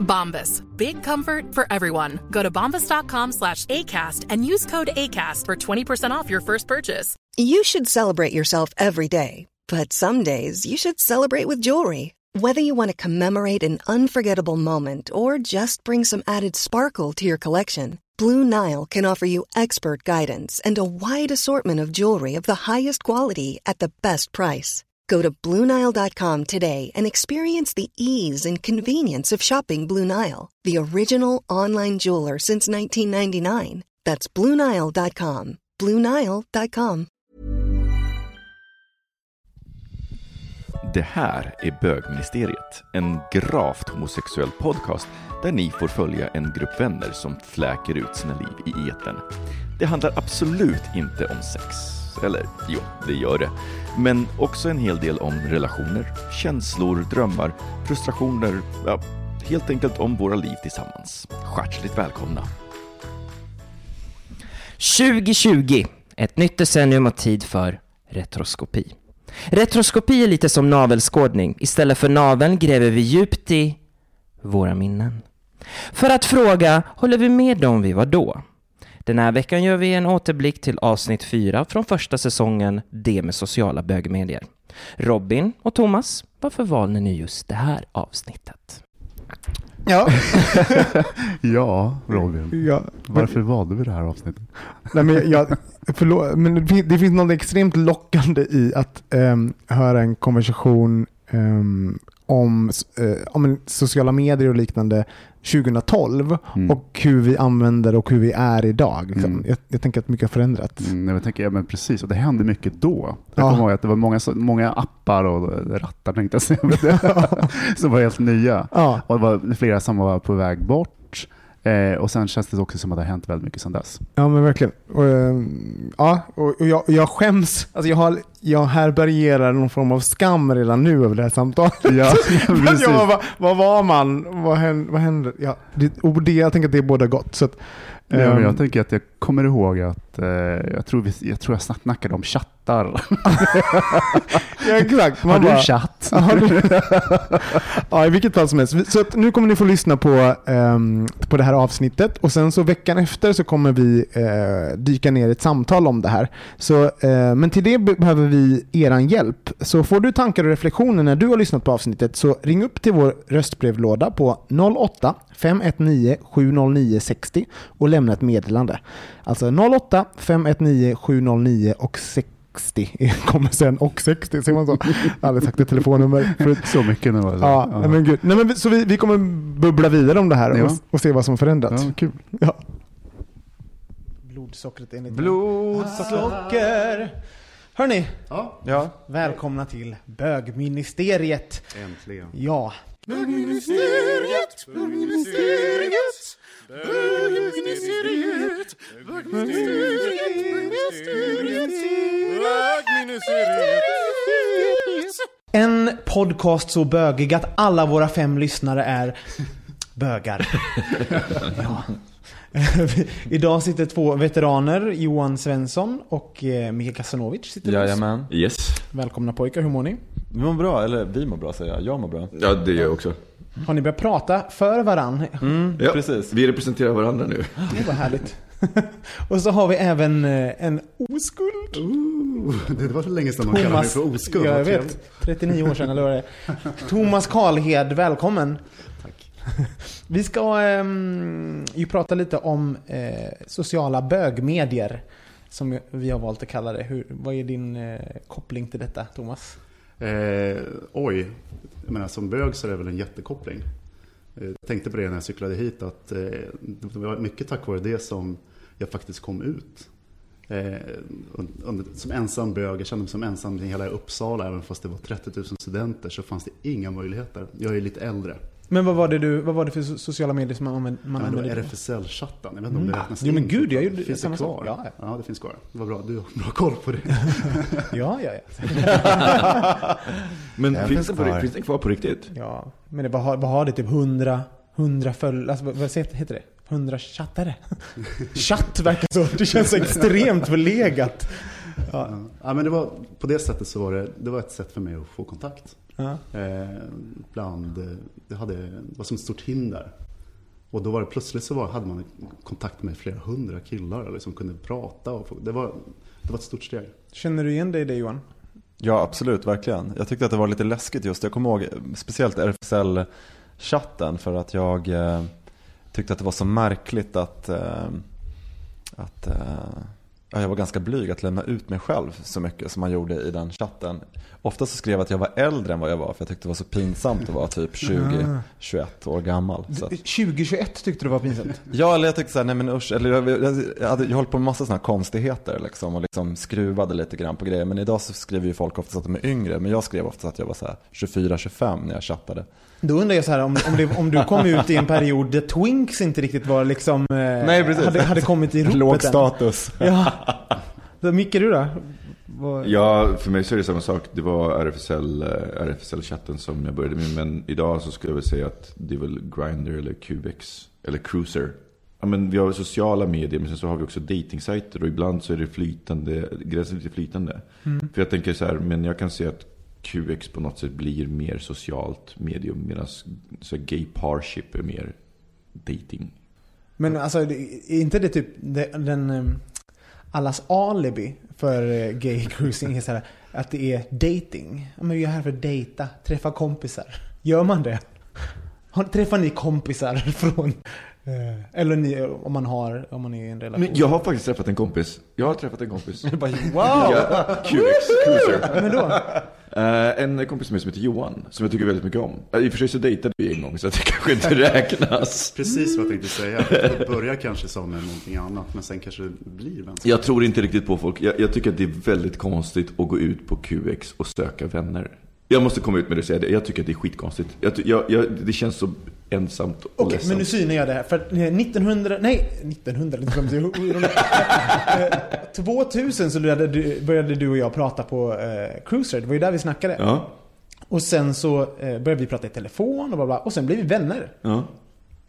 Bombas. Big comfort for everyone. Go to bombas.com slash ACAST and use code ACAST for 20% off your first purchase. You should celebrate yourself every day, but some days you should celebrate with jewelry. Whether you want to commemorate an unforgettable moment or just bring some added sparkle to your collection, Blue Nile can offer you expert guidance and a wide assortment of jewelry of the highest quality at the best price. Go to BlueNile.com today and experience the ease and convenience of shopping Blue Nile, the original online jeweler since 1999. That's BlueNile.com. BlueNile.com. Det här är Bögministeriet, en gravt homosexuell podcast där ni får följa en grupp vänner som fläker ut sina liv i etern. Det handlar absolut inte om sex. Eller jo, det gör det. Men också en hel del om relationer, känslor, drömmar, frustrationer, ja, helt enkelt om våra liv tillsammans. Hjärtligt välkomna! 2020, ett nytt decennium och tid för retroskopi. Retroskopi är lite som navelskådning. Istället för naveln gräver vi djupt i våra minnen. För att fråga, håller vi med om vi var då? Den här veckan gör vi en återblick till avsnitt 4 från första säsongen Det med sociala bögmedier. Robin och Thomas, varför valde ni just det här avsnittet? Ja, Ja, Robin. ja. Varför valde vi det här avsnittet? Nej, men jag, förlåt, men det fin- det finns något extremt lockande i att ehm, höra en konversation ehm, om, eh, om sociala medier och liknande 2012 Mm. och hur vi använder och hur vi är idag. Liksom. Mm. Jag, jag tänker att mycket har förändrats. Mm, jag tänker, ja, men precis, och det hände mycket då. Jag Ja. kommer ihåg att det var många, många appar och rattar tänkte jag säga, som var helt nya. Ja, Och det var flera som var på väg bort. Eh, och sen känns det också som att det har hänt väldigt mycket sedan dess. ja men verkligen. Och, ehm, ja, och, och jag, jag skäms. Alltså jag, har, jag härbärgerar någon form av skam redan nu över det här samtalet. Ja, jag, vad, vad var man? Vad hände? Vad hände? Ja, det, och det, jag tänker att det är båda gott. Så att, Ja, men ehm, jag tänker att jag kommer ihåg att eh, jag, tror vi, jag tror jag snackade om chattar. ja, exakt. Man Har du bara- chatt? Ja, har du- ja, i vilket fall som helst. Så nu kommer ni få lyssna på, ehm, på det här avsnittet och sen så veckan efter så kommer vi eh, dyka ner i ett samtal om det här. Så, eh, men till det be- behöver vi eran hjälp. Så får du tankar och reflektioner när du har lyssnat på avsnittet så ring upp till vår röstbrevlåda på 08 519 709 60 och lämna ett meddelande. Alltså 08 519 709 och 60 kommer sen och 60, ser man så? Jag har aldrig sagt ett telefonnummer. Så mycket nu. Alltså. Ja, men gud. Nej, men vi- så vi, vi kommer bubbla vidare om det här Ja. och, och se vad som förändrats. Ja, kul. Ja. Blodsockret enligt Blodsocker. Hörni, Ja. välkomna till bögministeriet. Äntligen. Ja. Bögministeriet, bögministeriet, bögministeriet, En podcast så bögig att alla våra fem lyssnare är bögar. ja. Idag sitter två veteraner, Johan Svensson och eh, Mikael Kasanovic. Sitter. Jajamän. Yes. Välkomna pojkar, hur mår ni? Vi mår bra, eller vi mår bra säger jag. Jag mår bra. Ja, det gör jag också. Har ni börjat prata för varann? Mm, Ja, precis. Vi representerar varandra nu. Det var härligt. och så har vi även eh, en oskuld. Det var så länge sedan man kallade mig för oskuld. Ja, jag vet. 39 år sedan eller vad det är. Thomas Karlhed, välkommen. Tack. Vi ska ehm, ju prata lite om eh, sociala bögmedier. Som vi har valt att kalla det. Hur, vad är din eh, koppling till detta, Thomas? Eh, oj, jag menar som bög så är det väl en jättekoppling. Eh, jag tänkte på det när jag cyklade hit att eh, det var mycket tack vare det som jag faktiskt kom ut. Eh, som ensam bög, jag kände mig som ensam i hela Uppsala, även fast det var 30 000 studenter så fanns det inga möjligheter. Jag är lite äldre. Men vad var det, du, vad var det för so- sociala medier som man, använde- man Ja, använde? RFSL-chatten. Jag vet inte om det Mm. räknas Jo, men gud, jag gjorde Finns det kvar? Ja, ja, det finns kvar. Det var bra. Du har bra koll på det. Ja, ja, ja. Men Ja, finns, finns det finns det kvar på riktigt? ja. Men det, vad, har, vad har det? Typ 100, 100 följare? Alltså, vad, vad heter det? 100 chattare? Chatt verkar så. Det känns så extremt förlegat. Ja. Ja. ja, men det var, på det sättet så var det, det var ett sätt för mig att få kontakt. Ja. Eh, bland, eh, det, hade, det var som ett stort hinder. Och då var det plötsligt så var, hade man kontakt med flera hundra killar och liksom kunde prata. Och få, det, var, det var ett stort steg. Känner du igen dig i det Johan? Ja, absolut, verkligen. Jag tyckte att det var lite läskigt just. Jag kommer ihåg speciellt RFSL-chatten för att jag eh, tyckte att det var så märkligt att, eh, att eh, ja, jag var ganska blyg att lämna ut mig själv så mycket som man gjorde i den chatten. Ofta så skrev jag att jag var äldre än vad jag var för jag tyckte det var så pinsamt att vara typ 20-21 år gammal. Så att, 2021 tyckte du var pinsamt? Ja, eller jag tyckte såhär, nej men usch, eller jag, jag, jag, hade, jag höll på med massa sådana här konstigheter liksom och liksom skruvade lite grann på grejer. Men idag så skriver ju folk ofta att de är yngre, men jag skrev ofta att jag var så här 24-25 när jag chattade. Då undrar jag så här om, om, det, om du kom ut i en period där Twinks inte riktigt var liksom... Eh, Nej, precis. Hade, hade kommit i ropet Låg än. status. Ja. Så, Micke, du då? Vad- Ja, för mig så är det samma sak. Det var RFSL, eh, RFSL-chatten som jag började med. Men idag så skulle jag väl säga att det är väl Grindr eller Cubex eller Cruiser. Ja, men vi har sociala medier, men sen så har vi också datingsajter och ibland så är det flytande, gränsen lite flytande. Mm. För jag tänker så här, men jag kan se att QX på något sätt blir mer socialt medium medan så här, gay parship är mer dating. Men alltså, är inte det typ den... Allas alibi för eh, gay cruising är så här, att det är dating. Ja, men vi är här för att dejta, träffa kompisar. Gör man det? Träffar ni kompisar från... eh, Eller ni, om man har, om man är i en relation. Men jag har faktiskt träffat en kompis. Jag har träffat en kompis. Wow! Ja, QX, Cruiser. Men då? Eh, en kompis som heter Johan, som jag tycker väldigt mycket om. Uh, I och för sig så dejtade vi en gång, så det kanske inte räknas. Precis vad jag tänkte säga. Det börjar kanske som någonting annat, men sen kanske det blir vänskap. Jag tror inte riktigt på folk. Jag, jag tycker att det är väldigt konstigt att gå ut på QX och söka vänner. Jag måste komma ut med det och säga det. Jag tycker att det är skitkonstigt. Jag, jag, jag, det känns så ensamt och Okej, ledsamt. men nu synar jag det här. För att, eh, 1900, nej 1900, lite glömde jag. Eh, 2000 så började du, började du och jag prata på eh, Cruiser. Det var ju där vi snackade. Ja, Och sen så eh, började vi prata i telefon och bla bla. Och sen blev vi vänner. ja.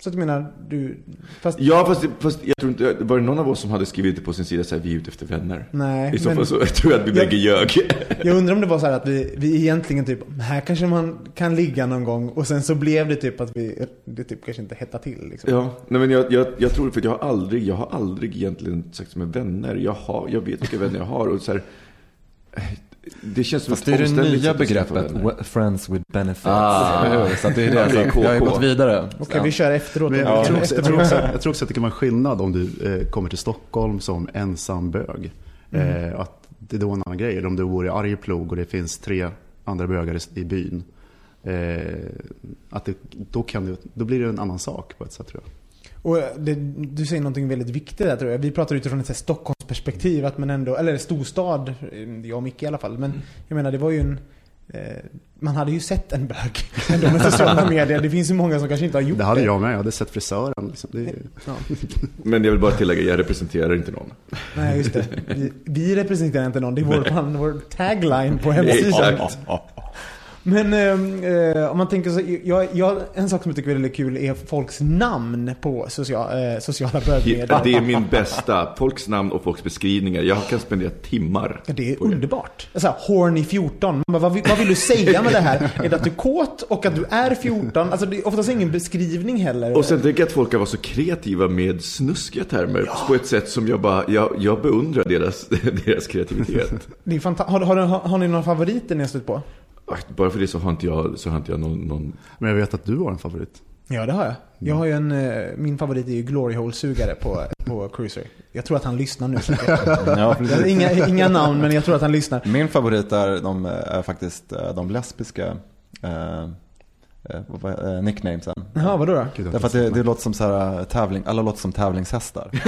Så att jag menar, du... Fast, Ja, fast, fast jag tror inte, var det någon av oss som hade skrivit det på sin sida så här, vi är ute efter vänner? Nej, I så men- fall så jag tror jag att vi Jag- bägge ljög. Jag undrar om det var så här att vi, vi egentligen typ, här kanske man kan ligga någon gång. Och sen så blev det typ att vi, det typ kanske inte hettade till liksom. Ja, nej men jag, jag, jag tror, för att jag har aldrig, jag har aldrig egentligen sagt som är vänner. Jag, har, jag vet vilka vänner jag har och så här, det känns som Fast det är det nya skaffa begreppet, friends with benefits. Ah. Så att det är det, det är så jag har gått vidare. Okej, vi kör efteråt. Men då. jag, tror också, jag, tror också, jag tror också att det kan vara en skillnad om du eh, kommer till Stockholm som ensam bög. Eh, att det är då en annan grej. Eller om du bor i Arjeplog och det finns tre andra bögar i, i byn. Eh, att det, då, kan det, då blir det en annan sak på ett sätt tror jag. Och det, du säger någonting väldigt viktigt där tror jag. Vi pratar utifrån ett här Stockholmsperspektiv, att man ändå, eller storstad, jag och Micke i alla fall. Men jag menar, det var ju en... Eh, man hade ju sett en bög ändå med sociala medier. Det finns ju många som kanske inte har gjort det. Det hade jag med. Jag hade sett frisören. Liksom. Det, är- Ja. Men jag vill bara tillägga, jag representerar inte någon. Nej, just det. Vi, vi representerar inte någon. Det är vår, vår tagline på hemsidan. Exakt. Men ehm, eh, om man tänker så, jag, jag, en sak som jag tycker är väldigt kul är folks namn på social, eh, sociala bögmedier. Det är min bästa. Folks namn och folks beskrivningar. Jag kan spendera timmar. Ja, det är på det. underbart. Så här, horny 14. Men vad, vill- vad vill du säga med det här? Är det att du är kåt och att du är 14? Alltså det är oftast ingen beskrivning heller. Och sen tänker jag att folk kan vara så kreativa med snuskiga termer på ett sätt som jag bara, jag, jag beundrar deras, deras kreativitet. det är fanta- har, har, har, har ni några favoriter ni har stött på? Bara för det så har inte jag, så har inte jag någon, någon... men jag vet att du har en favorit. Ja, det har jag. Jag har ju en, eh, min favorit är ju Glory Hole-sugare på, på Cruiser. Jag tror att han lyssnar nu. Ja, precis. inga, inga namn, men jag tror att han lyssnar. Min favorit är, de, är faktiskt eh, de lesbiska eh, eh, eh, nicknamesen. Jaha, vadå då? Gud, Därför att det, det låter som så här, eh, tävling, alla låter som tävlingshästar.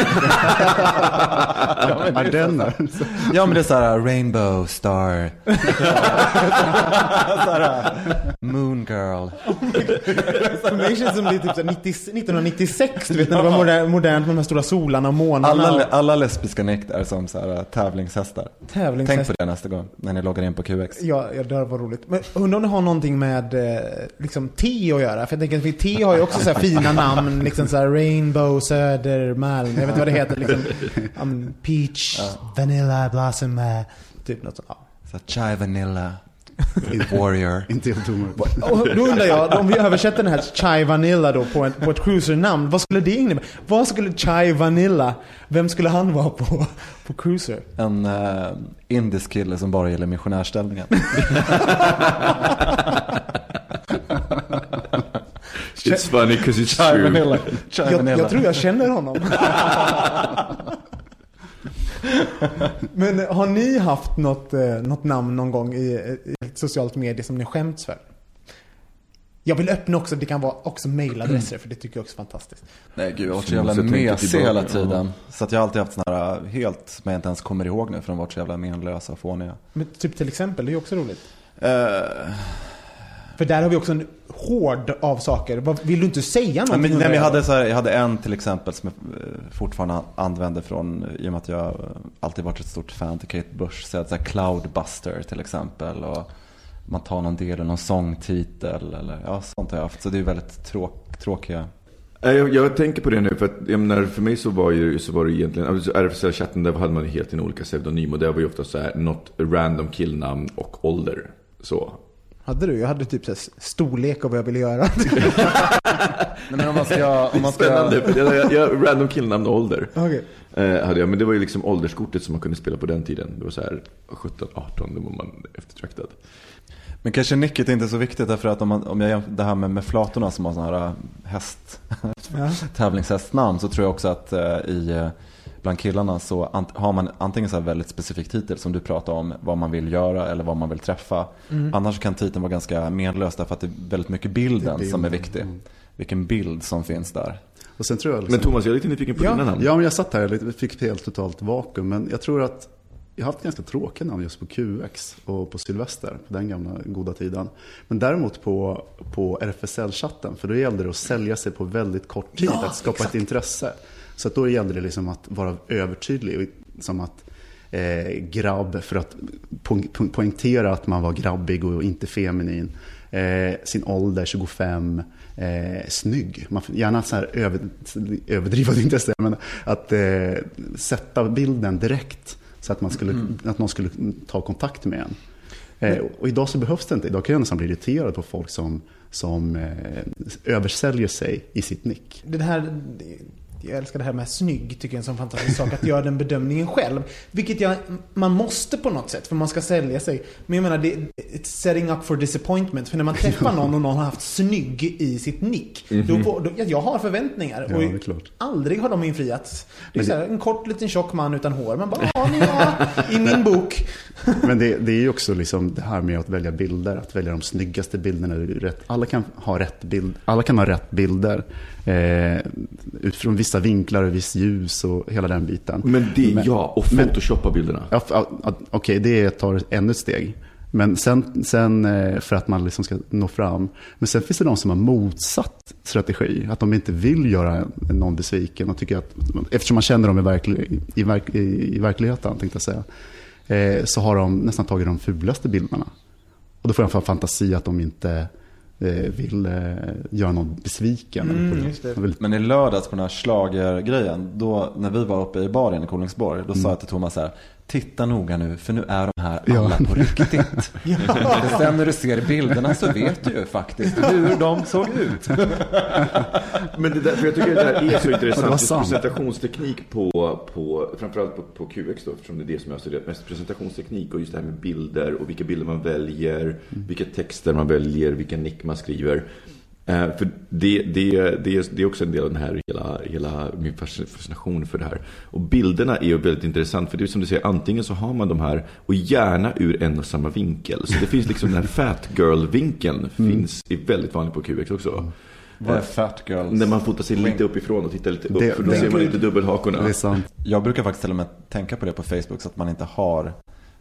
Ja, den där. Ja men det är så här Rainbow Star. så här, Moon girl. För mig känns det som det är typ så här 90, 1996, du vet när det var moder- modernt med de här stora solarna och månarna. Alla, alla lesbiska nick är som så här, äh, tävlingshästar. tävlingshäst. Tänk på det nästa gång när ni loggar in på QX. Ja, ja, det var roligt. Men undrar om det har någonting med eh, liksom, te att göra? För jag tänker att te har ju också så här fina namn. Liksom så här Rainbow, Söder, Malm. Jag vet inte vad det heter. Liksom, ja, men peach, Vanilla, Blossom, typ något sånt. Ja. Så chai vanilla, warrior. Inte helt omöjligt. Och då undrar jag, om vi översätter den här Chai Vanilla då på, en, på ett cruisernamn, vad skulle det innebära? Vad skulle Chai Vanilla, vem skulle han vara på, på cruiser? En uh, indisk kille som bara gillar missionärställningen. It's funny because it's Chai true. vanilla. Chai Jag, vanilla. jag tror jag känner honom. Men eh, har ni haft något, eh, något namn någon gång i, i ett socialt medie som ni skämts för? Jag vill öppna också, det kan vara också mailadresser för det tycker jag också är fantastiskt. Nej gud, jag har varit så jävla mesig hela tiden. Så att jag har alltid haft sådana här helt, som jag inte ens kommer ihåg nu för de har varit så jävla menlösa och fåniga. Men typ till exempel, det är ju också roligt. Eh, För där har vi också en hård av saker. Vill du inte säga någonting? men, nej, jag, hade så här, jag hade en till exempel som jag eh, fortfarande använder från, i och med att jag eh, alltid varit ett stort fan till Kate Bush. Så så här Cloudbuster till exempel. Och man tar någon del av någon sångtitel eller ja, sånt har jag haft. Så det är väldigt tråk, tråkiga. Nej, Jag, jag tänker på det nu, för att jag menar, för mig så var, ju, så var det egentligen, alltså RFSL-chatten, där hade man ju helt en olika pseudonym och det var ju ofta så här, något random killnamn och ålder. Så. Hade du? Jag hade typ så storlek av vad jag ville göra. Nej, men om man ska, om man ska, Spännande, jag, jag, jag, random killnamn och ålder. Okej. Eh, hade jag, men det var ju liksom ålderskortet som man kunde spela på den tiden. Det var så här 17, 18, då var man eftertraktad. Men kanske nicket är inte så viktigt därför att om, man, om jag jämför det här med, med flatorna som har sådana här äh, häst, Ja. tävlingshästnamn så tror jag också att eh, i, eh, bland killarna så har man antingen så här väldigt specifik titel som du pratar om, vad man vill göra eller vad man vill träffa. Mm. Annars kan titeln vara ganska menlös därför att det är väldigt mycket bilden är som är bilden, viktig. mm. Vilken bild som finns där. Och sen tror jag Men liksom, Thomas, jag är lite nyfiken på Ja. dina namn. Ja, men jag satt här och fick ett helt totalt vakuum. Men jag tror att jag har haft ganska tråkiga namn just på QX och på Sylvester, på den gamla goda tiden. Men däremot på, på RFSL-chatten, för då gällde det att sälja sig på väldigt kort tid, Ja, att skapa ett intresse. Så då gällde det liksom att vara övertydlig, som att eh, grabb, för att po- po- poängtera att man var grabbig och inte feminin. Eh, sin ålder, 25, eh, snygg. Man får gärna så här över, överdriva det inte säga, men att eh, sätta bilden direkt så att, man skulle, att någon skulle ta kontakt med en. Eh, och idag så behövs det inte. Idag kan jag nästan bli irriterad på folk som, som eh, översäljer sig i sitt nick. Det här, jag älskar det här med snygg, tycker jag är en sån fantastisk sak. Att göra den bedömningen själv. Vilket jag, man måste på något sätt, för man ska sälja sig. Men jag menar, det, it's setting up for disappointment. För när man träffar någon och någon har haft snygg i sitt nick. Då, får- då, jag har förväntningar. Ja, och det klart. aldrig har de infriats. Det är så här, en kort liten tjock man utan hår. Man bara, ja, ni har i min bok. Men det, det är ju också liksom det här med att välja bilder, att välja de snyggaste bilderna. Alla, kan ha rätt bild, alla kan ha rätt bilder eh, utifrån vissa vinklar och viss ljus och hela den biten. Men det, Men- ja, och photoshoppa bilderna. Ja, Okej, det tar ännu ett steg. Men sen, sen eh, för att man liksom ska nå fram. Men sen finns det de som har motsatt strategi. Att de inte vill göra någon besviken. Och tycker att, eftersom man känner dem i, verklig, i, verk, i, verkligheten, tänkte jag säga. Eh, så har de nästan tagit de fulaste bilderna. Och då får jag en fantasi att de inte vill eh, göra någon besviken. Mm, På det. just det. De vill, Men i lördags på den här schlagergrejen, då när vi var uppe i baren i Kolingsborg, då sa jag till Thomas så här, titta noga nu för nu är de här alla Ja. på riktigt. Och sen när du ser bilderna så vet du ju faktiskt hur de såg ut. Men det där, för jag tycker det där är så intressant. sant. presentationsteknik på, på framförallt på, på QX då, eftersom det är det som jag har studerat mest. Presentationsteknik och just det här med bilder och vilka bilder man väljer, vilka texter man väljer, vilka nick man skriver. Eh, för det, det, det, är, det är också en del av den här hela, hela min fascination för det här. Och bilderna är ju väldigt intressant för det är som du säger, antingen så har man de här och gärna ur en och samma vinkel. Så det finns liksom den här fat girl-vinkeln finns är väldigt vanlig på QX också. Vad är fat girls? När man fotar sig lite uppifrån och tittar lite upp, Det- för då det- ser man inte dubbelhakorna. Jag brukar faktiskt till och med tänka på det på Facebook så att man inte har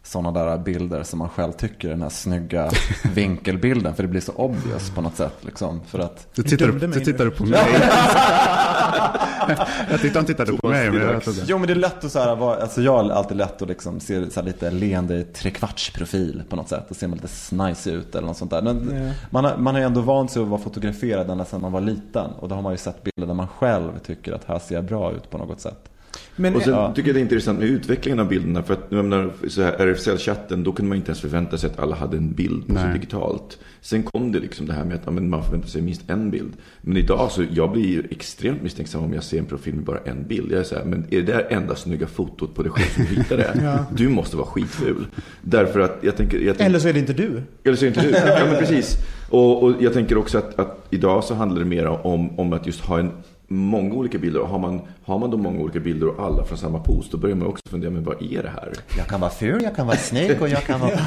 sådana där bilder som man själv tycker är den här snygga vinkelbilden. För det blir så obvious på något sätt. Liksom, för att... Du mig du tittar nu. på mig. jag tyckte han tittade på mig. Men jag. Jo men det är lätt att så här, alltså jag har alltid lätt att liksom se så här lite leende trekvartsprofil på något sätt. Och ser man lite snajs ut eller något sånt där. Men man, har, man har ju ändå vant sig att vara fotograferad ända sedan man var liten. Och då har man ju sett bilder där man själv tycker att här ser jag bra ut på något sätt. Men, Och sen Ja. tycker jag det är intressant med utvecklingen av bilderna. För att jag menar, så här RFSL-chatten, då kunde man inte ens förvänta sig att alla hade en bild på sig Nej. digitalt. Sen kom det liksom det här med att ja, men man förväntar sig minst en bild. Men idag så, jag blir extremt misstänksam om jag ser en profil med bara en bild. Jag är så här, men är det där enda snygga fotot på dig själv som du hittade? Ja. Du måste vara skitful. Därför att jag tänker... Jag tänker eller så är det inte du. eller så är det inte du. Ja, men precis. Och, och jag tänker också att, att idag så handlar det mer om, om att just ha en många olika bilder. Och har man, har man då många olika bilder och alla från samma pose, då börjar man också fundera, men vad är det här? Jag kan vara ful, jag kan vara snygg och jag kan vara...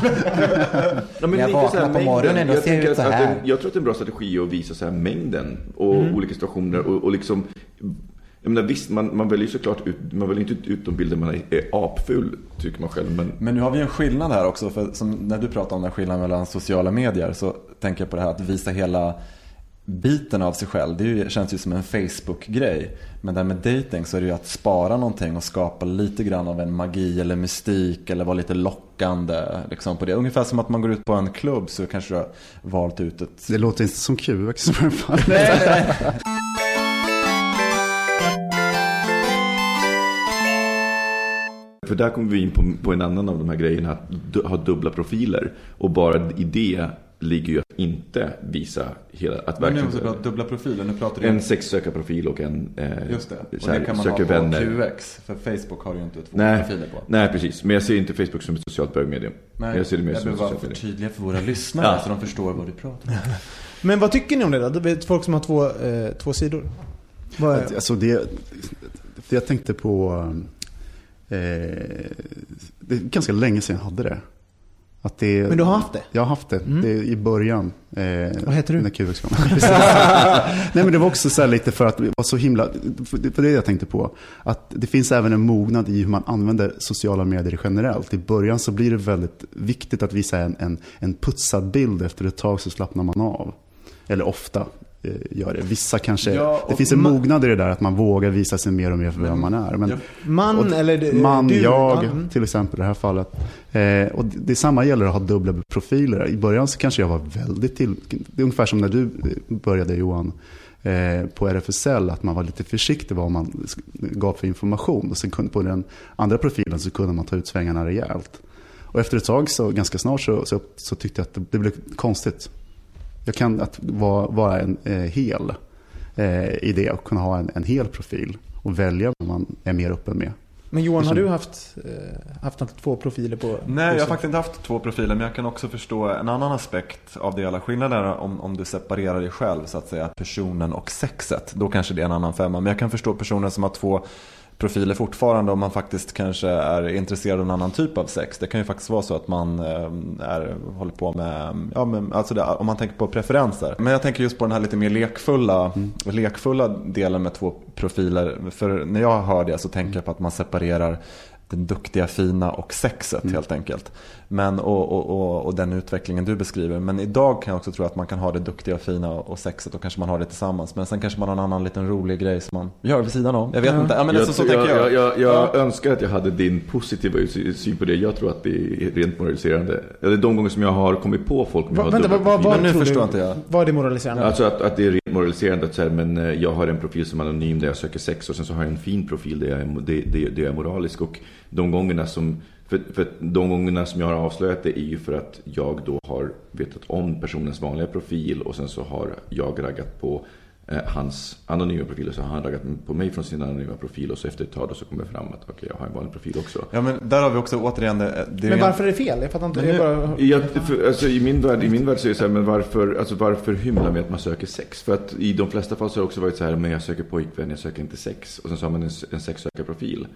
Ja, men jag vaknar här på morgonen och jag ser ut så här. en- Jag tror att det är en bra strategi att visa så här mängden och Mm. olika situationer. Och, och liksom, jag menar, visst, man, man väljer ju såklart ut, man väljer inte ut de bilder man är, är apful, tycker man själv. Men Men nu har vi en skillnad här också. För som när du pratar om den skillnaden mellan sociala medier så tänker jag på det här att visa hela biten av sig själv. Det ju, känns ju som en Facebook-grej. Men där med dating så är det ju att spara någonting och skapa lite grann av en magi eller mystik eller vara lite lockande liksom på det. Ungefär som att man går ut på en klubb så kanske du har valt ut ett... Det låter inte som QX i alla fall. För där kommer vi in på, på en annan av de här grejerna, att du, ha dubbla profiler. Och bara i det ligger ju inte visa hela, att Men nu verkligen... måste du prata dubbla profiler. Nu pratar du En sexsökarprofil och en eh, Just det. Och här, det kan man ha på vänner. QX. För Facebook har ju inte två Nej, profiler på. nej, precis. Men jag ser inte Facebook som ett socialt bögmedium. Nej, jag ser det mer jag som ett socialt medium. förtydliga för våra lyssnare Ja. så de förstår vad du pratar om. Men vad tycker ni om det då? Det är folk som har två, eh, två sidor. Vad är, Alltså det, det jag tänkte på, eh, det är ganska länge sedan jag hade det. Att det Men du har haft det? Jag har haft det, Mm. det i början. Eh, Vad heter du? När QX kom. Nej men det var också så här lite för att det var så himla, det var det jag tänkte på. Att det finns även en mognad i hur man använder sociala medier generellt. I början så blir det väldigt viktigt att visa en, en, en putsad bild. Efter ett tag så slappnar man av. Eller ofta gör det. Vissa kanske, Ja, det finns en ma- mognad i det där att man vågar visa sig mer och mer för vem man är. Men, Ja. man och- eller du? man, du, jag Mm. till exempel i det här fallet. Eh, och det, det samma gäller att ha dubbla profiler. I början så kanske jag var väldigt till, det är ungefär som när du började Johan eh, på RFSL, att man var lite försiktig vad man gav för information. Och sen kunde, på den andra profilen så kunde man ta ut svängarna rejält. Och efter ett tag, så ganska snart, så, så, så tyckte jag att det, det blev konstigt. Jag kan att vara, vara en eh, hel eh, i det och kunna ha en, en hel profil och välja vad man är mer öppen med. Men Johan, har Det du som- haft, eh, haft två profiler på? Nej, jag har faktiskt inte haft två profiler, men jag kan också förstå en annan aspekt av det hela. Skillnaden är om, om du separerar dig själv, så att säga, personen och sexet. Då kanske det är en annan femma. Men jag kan förstå personer som har två profiler fortfarande om man faktiskt kanske är intresserad av en annan typ av sex. Det kan ju faktiskt vara så att man eh, är, håller på med, ja, men, alltså det, om man tänker på preferenser. Men jag tänker just på den här lite mer lekfulla, lekfulla delen med två profiler. För när jag hör det så tänker jag på att man separerar den duktiga, fina och sexet helt enkelt. Men, och, och, och, och den utvecklingen du beskriver. Men idag kan jag också tro att man kan ha det duktiga, fina och sexet och kanske man har det tillsammans. Men sen kanske man har en annan liten rolig grej som man gör vid sidan om. Jag vet inte. Ja, men så jag, tänker jag. jag, jag, jag Ja. önskar att jag hade din positiva syn på det. Jag tror att det är rent moraliserande. Eller de gånger som jag har kommit på folk med Va, vänta, vad, vad, vad nu förstår du, inte jag. Vad är det moraliserande? Alltså att, att det är rent moraliserande att säga, men eh, jag har en profil som är anonym där jag söker sex och sen så har jag en fin profil där jag är, det, det, det är moralisk. Och de gångerna som, för, för de gångerna som jag har avslöjat det är ju för att jag då har vetat om personens vanliga profil och sen så har jag raggat på eh, hans anonyma profil och så har han raggat på mig från sin anonyma profil och så efter ett tag då så kommer det fram att okej jag har en vanlig profil också. Ja men där har vi också återigen det. det är Men varför är det fel? Jag fattar inte. Men Jag bara... Ja, för, alltså, i, min värld, I min värld så är det så här, men varför, alltså, varför hymla med att man söker sex? För att i de flesta fall så har det också varit så här, men jag söker pojkvän, jag söker inte sex. Och sen så har man en, en sexsökarprofil.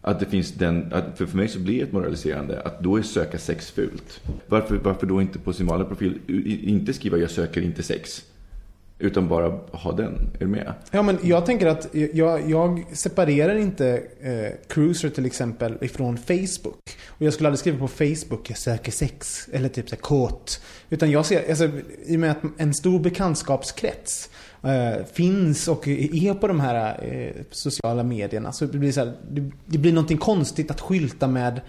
Att det finns den, att för, för mig så blir det ett moraliserande, att då är söka sex fult. Varför, varför då inte på sin vanliga profil inte skriva jag söker inte sex? Utan bara ha den. Är du med? Ja, men jag tänker att jag, jag separerar inte eh, Cruiser till exempel ifrån Facebook. Och jag skulle aldrig skriva på Facebook, jag söker sex. Eller typ så här, kåt. Utan jag ser, alltså, i och med att en stor bekantskapskrets finns och är på de här eh, sociala medierna. Så det blir så här, det, det blir någonting konstigt att skylta med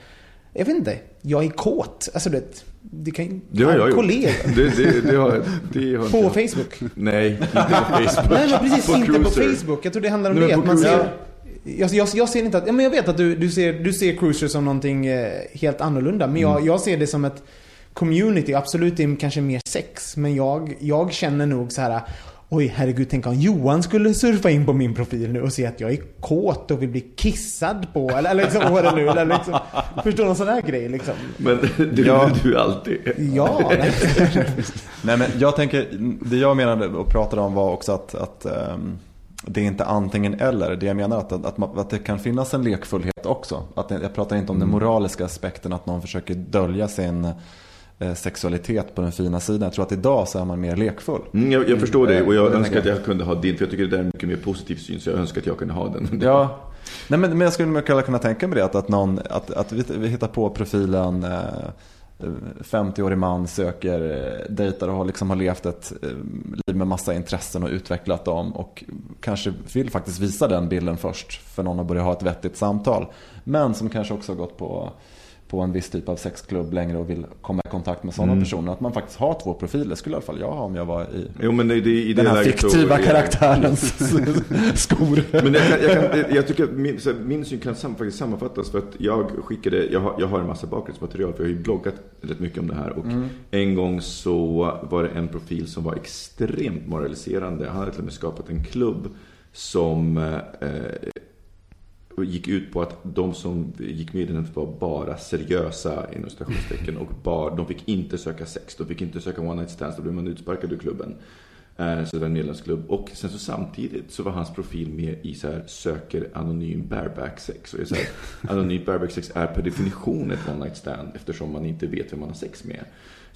jag vet inte, jag är kåt. Alltså det, det kan Det har jag gjort. kollega. Det, det, det har, det har På inte- Facebook? Nej, inte på Facebook. Nej men precis, inte på Cruiser. Facebook. Jag tror det handlar om Nej, det. Att på man ser, jag, jag, jag ser inte att, ja, men jag vet att du, du, ser, du ser Cruiser som någonting eh, helt annorlunda. Men jag, Mm. jag ser det som ett community. Absolut, det är kanske mer sex. Men jag, jag känner nog så här. Oj, herregud, tänk om Johan skulle surfa in på min profil nu och se att jag är kåt och vill bli kissad på. Eller, eller liksom, vad det nu, eller liksom, förstår du? Någon sån här grej liksom. Men du, Ja. du är alltid. Ja, nej. Men jag tänker, det jag menade och pratade om var också att, att ehm, det är inte antingen eller. Det jag menar att, att, man, att det kan finnas en lekfullhet också. Att det, jag pratar inte om den moraliska aspekten att någon försöker dölja sin sexualitet på den fina sidan. Jag tror att idag så är man mer lekfull. Mm, jag, jag förstår det och jag Det önskar att jag kunde ha din. För jag tycker det där är en mycket mer positiv syn. Så jag önskar att jag kunde ha den. Ja, Nej, men, men jag skulle mycket väl kunna tänka mig det. Att, att, någon, att, att vi, vi hittar på profilen eh, 50-årig man söker, eh, dejtar och har, liksom har levt ett eh, liv med massa intressen och utvecklat dem. Och kanske vill faktiskt visa den bilden först för någon att börja ha ett vettigt samtal. Men som kanske också har gått på på en viss typ av sexklubb längre och vill komma i kontakt med sådana Mm. personer. Att man faktiskt har två profiler skulle i alla fall jag ha om jag var i Jo, men det, det, i den här fiktiva är- karaktärens skor. Men jag, kan, jag, kan, jag tycker min, här, min syn kan sam, faktiskt sammanfattas för att jag skickade, jag har, jag har en massa bakgrundsmaterial för jag har ju bloggat rätt mycket om det här. Och Mm. en gång så var det en profil som var extremt moraliserande. Han hade till och med skapat en klubb som eh, gick ut på att de som gick med i den var bara seriösa inom citationstecken och bar, de fick inte söka sex, de fick inte söka one night stands, då blev man utsparkad ur klubben. Eh, så det var en medlemsklubb. Och sen så samtidigt så var hans profil med i så här söker anonym bareback sex. Och jag här, anonym bareback sex är per definition ett one night stand eftersom man inte vet vem man har sex med.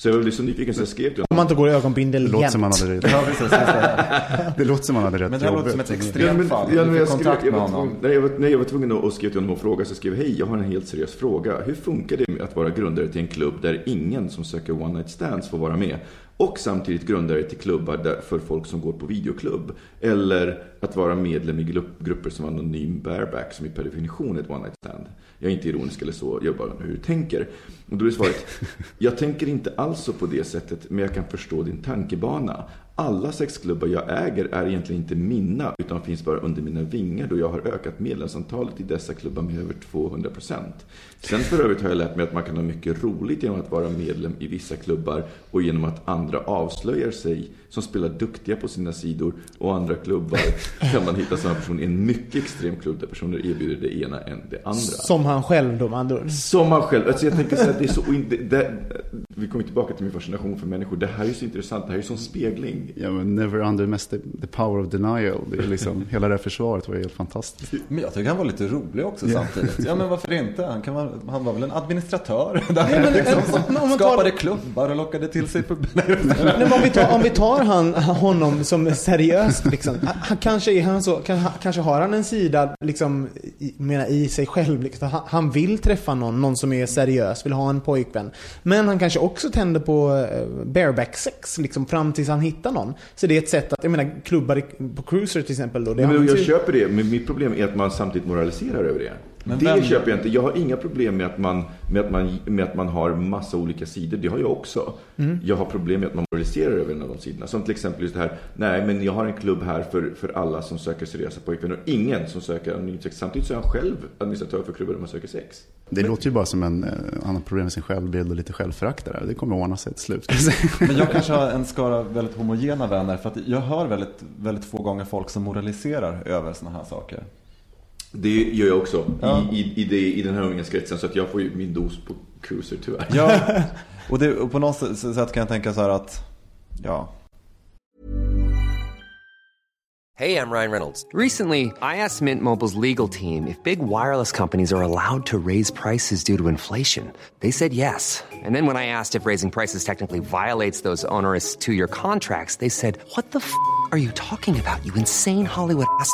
Så jag blev så nyfiken så jag skrev till Om man inte går i ögonbindel Det låter som man jämt. hade rätt. Ja, precis, det. Det låter som man hade rätt Men det här låter som ett Ja, men, extremfall. ja, men jag, skrev, kontakt jag, med var honom. tvungen, nej, jag, var, nej, jag var tvungen att skriva till honom och fråga. Så jag skrev, hej, jag har en helt seriös fråga. Hur funkar det med att vara grundare till en klubb där ingen som söker one night stands får vara med? Och samtidigt grundare till klubbar där, för folk som går på videoklubb. Eller att vara medlem i grupp, grupper som anonym bareback, som i per definition är ett one night stand. Jag är inte ironisk eller så, jag bara undrar hur du tänker. Och då är svaret, jag tänker inte alls så på det sättet, men jag kan förstå din tankebana. Alla sexklubbar jag äger är egentligen inte mina, utan finns bara under mina vingar då jag har ökat medlemsantalet i dessa klubbar med över 200 procent. Sen för övrigt har jag lärt mig att man kan ha mycket roligt genom att vara medlem i vissa klubbar och genom att andra avslöjar sig som spelar duktiga på sina sidor och andra klubbar kan man hitta samma person i en mycket extrem klubb där personer erbjuder det ena än det andra. Som han själv då ord. Som man själv. Alltså jag tänker så här, det är så, det, det, vi kommer tillbaka till min fascination för människor. Det här är så intressant. Det här är ju som spegling. Ja, men never underestimate the power of denial. Det är liksom, hela det här försvaret var helt fantastiskt. Men jag tycker han var lite rolig också Ja. samtidigt. Ja men varför inte? Han, kan vara, han var väl en administratör där Ja, men, liksom, som om man tar- skapade klubbar och lockade till sig publik. Nej, om vi tar, om vi tar han, honom som seriöst liksom. Han, kanske, är han så, kanske har han en sida liksom, i, menar, i sig själv. Liksom. Han, han vill träffa någon, någon som är seriös, vill ha en pojkvän. Men han kanske också tänder på eh, bareback sex liksom, fram tills han hittar någon. Så det är ett sätt att, jag menar klubbar på Cruiser till exempel då. Det Nej, men jag köper det, men mitt problem är att man samtidigt moraliserar över det. Men det vem- köper jag inte. Jag har inga problem med att, man, med, att man, med att man har massa olika sidor. Det har jag också. Mm. Jag har problem med att man moraliserar över en av de sidorna. Som till exempel just det här, nej men jag har en klubb här för, för alla som söker seriösa pojkvänner och ingen som söker anonymt sex. Samtidigt så är han själv administratör för klubbar där man söker sex. Det låter ju bara som en, eh, han har problem med sin självbild och lite självförakt där. Det kommer att ordna sig till slut. Men jag kanske har en skara väldigt homogena vänner för att jag hör väldigt, väldigt få gånger folk som moraliserar över sådana här saker. Det gör jag också Ja. i, i, i, det, i den här umgängeskretsen. Så att jag får ju min dos på cruiser tyvärr. Ja, och, det, och på något sätt kan jag tänka så här att, ja, Hey, I'm Ryan Reynolds. Recently, I asked Mint Mobile's legal team if big wireless companies are allowed to raise prices due to inflation. They said yes. And then when I asked if raising prices technically violates those onerous two year contracts, they said, What the f are you talking about, you insane Hollywood ass?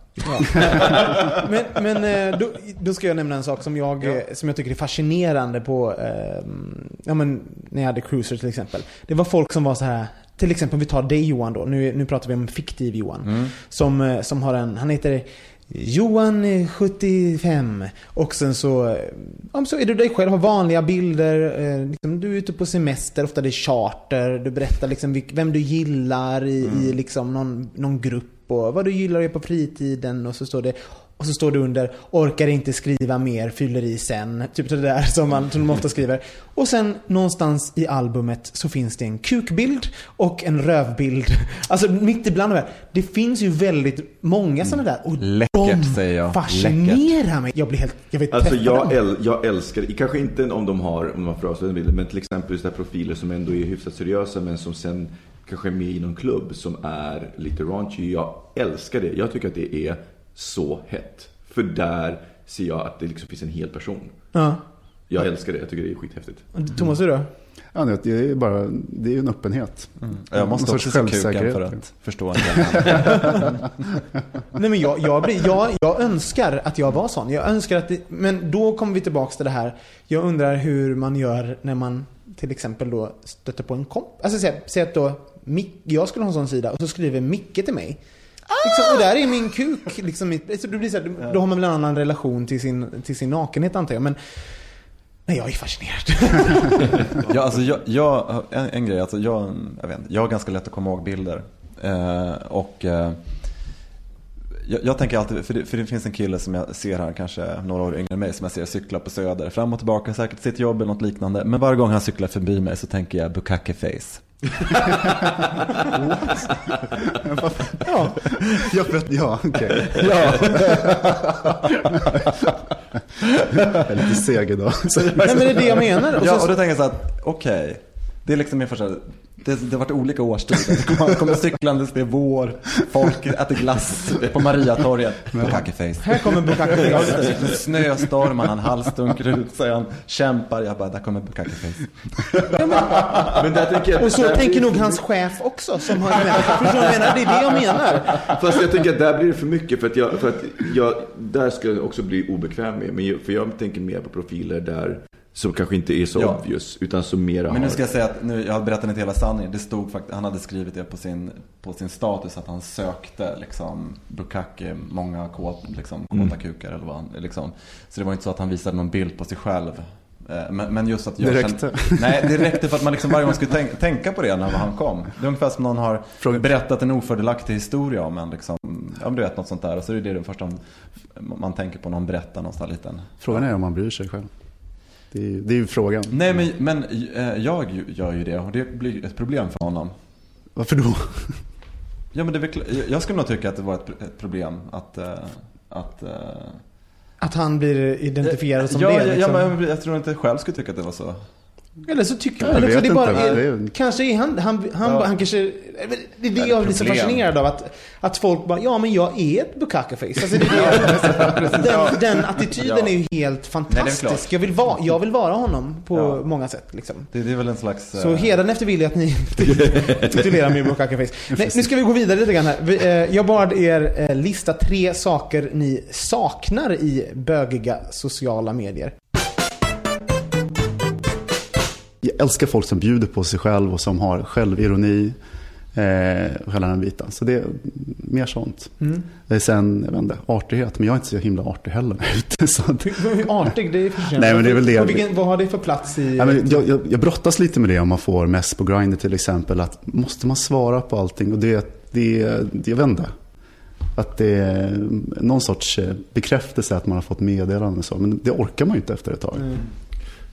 Ja. men men eh, då, då ska jag nämna en sak som jag, eh, som jag tycker är fascinerande på, eh, ja men när jag hade Cruiser till exempel. Det var folk som var så här till exempel vi tar dig Johan då, nu, nu pratar vi om fiktiv Johan. Mm. Som, eh, som har en, han heter Johan eh, 75 och sen så, ja, så är du dig själv, har vanliga bilder, eh, liksom, du är ute på semester, ofta det är charter, du berättar liksom vem du gillar i, i liksom någon, någon grupp och vad du gillar att göra på fritiden och så står det och så står det under orkar inte skriva mer, fyller i sen. Typ det där som, man, som de ofta skriver. Och sen någonstans i albumet så finns det en kukbild och en rövbild. Alltså mitt ibland de här. Det finns ju väldigt många sådana där. Och Läckert de säger jag. fascinerar mig. Jag blir helt, jag vet Alltså jag, äl, jag älskar, kanske inte om de har, om de har för avslöjande bilder, men till exempel just där profiler som ändå är hyfsat seriösa men som sen kanske är med i någon klubb som är lite raunchy. Jag älskar det. Jag tycker att det är så hett. För där ser jag att det liksom finns en hel person. Ja. Jag älskar det. Jag tycker det är skithäftigt. Thomas, hur då? Ja, det är ju bara, det är en öppenhet. Jag måste också se kuken för att förstå en Nej men jag, jag, jag, jag önskar att jag var sån. Jag önskar att det, men då kommer vi tillbaks till det här. Jag undrar hur man gör när man till exempel då stöter på en komp. Alltså säg, säg att då jag skulle ha en sån sida och så skriver Micke till mig. Liksom, och där är min kuk. Liksom, mitt- så det blir så här, då har man väl en annan relation till sin, till sin nakenhet antar jag. Men nej, jag är fascinerad. Ja, alltså jag, jag, en, en grej, alltså jag, jag, vet inte, jag har ganska lätt att komma ihåg bilder. Eh, och eh, jag, jag tänker alltid, för det, för det finns en kille som jag ser här, kanske några år yngre än mig, som jag ser cykla på Söder. Fram och tillbaka, säkert sitt jobb eller något liknande. Men varje gång han cyklar förbi mig så tänker jag bukake face. Ja. Ja, för att, ja okej. Ja. jag är lite seg idag. Nej men det är det jag menar. Och ja, så- och då tänker jag så att, okej. Det är liksom min första, det, det har varit olika årstider. Det kommer, cyklandes, det är vår, folk äter glass på Mariatorget. Bukake face. Här kommer bukake face. Ja, Snöstorm, han har en halsdunk ut sig, han kämpar. Jag bara, där kommer bukake face. Men där tänker jag, Och så där tänker blir- nog hans chef också som har Förstår du vad jag menar? Det är det jag menar. Fast jag tänker att där blir det för mycket. För att jag, för att jag där skulle jag också bli obekväm med. Men jag, för jag tänker mer på profiler där som kanske inte är så Ja. obvious. Utan som mera Men nu har... ska jag säga att nu, jag har berättat inte hela sanningen. Det stod faktiskt, han hade skrivit det på sin, på sin status att han sökte liksom bukake, många kåt, liksom, kåta Mm. kukar eller vad han, liksom. Så det var inte så att han visade någon bild på sig själv. Eh, Men, men just att Det jag räckte. Kände, nej, det räckte för att man liksom varje gång skulle tänk, tänka på det när han kom. Det är ungefär som någon har berättat en ofördelaktig historia om en. Liksom, men du vet, något sånt där. Och så är det det första man, man tänker på när han berättar någon sån här liten. Frågan är om man bryr sig själv. Det är, ju- det är ju frågan. Nej, men, men eh, jag gör ju det och det blir ett problem för honom. Varför då? Ja, men det jag skulle nog tycka att det var ett, ett problem att... eh, att eh, Att han blir identifierad som ja, det. Liksom. ja, men jag tror inte jag själv skulle tycka att det var så. Eller så tycker Jag eller så vet det är bara inte, är, det är- Kanske är han, han, han, Ja. han kanske... Det är det jag blir så fascinerad av. Att, att folk bara, ja men jag är ett bukaka-face. Alltså, det är det, den, den attityden Ja. är ju helt fantastisk. klart. jag, vill vara, jag vill vara honom på Ja. många sätt. Liksom. Det, det är väl en slags... Så eh, hädanefter vill jag att ni titulerar mig bukaka-face. Nej, nu ska vi gå vidare lite grann här. Eh, Jag bad er eh, lista tre saker ni saknar i bögiga sociala medier. Jag älskar folk som bjuder på sig själv och som har självironi. Eh, och hela den biten. Så det är mer sånt. Mm. Sen, jag vet inte, artighet. Men jag är inte så himla artig heller. Så att, artig, det är för Nej, men det är väl det. På vilken, vad har det för plats i... Ja, men jag, jag, jag brottas lite med det om man får mess på Grindr till exempel. Att måste man svara på allting? Och det, det, det jag vet inte. Att det är någon sorts eh, bekräftelse att man har fått meddelande och så. Men det orkar man ju inte efter ett tag. Mm.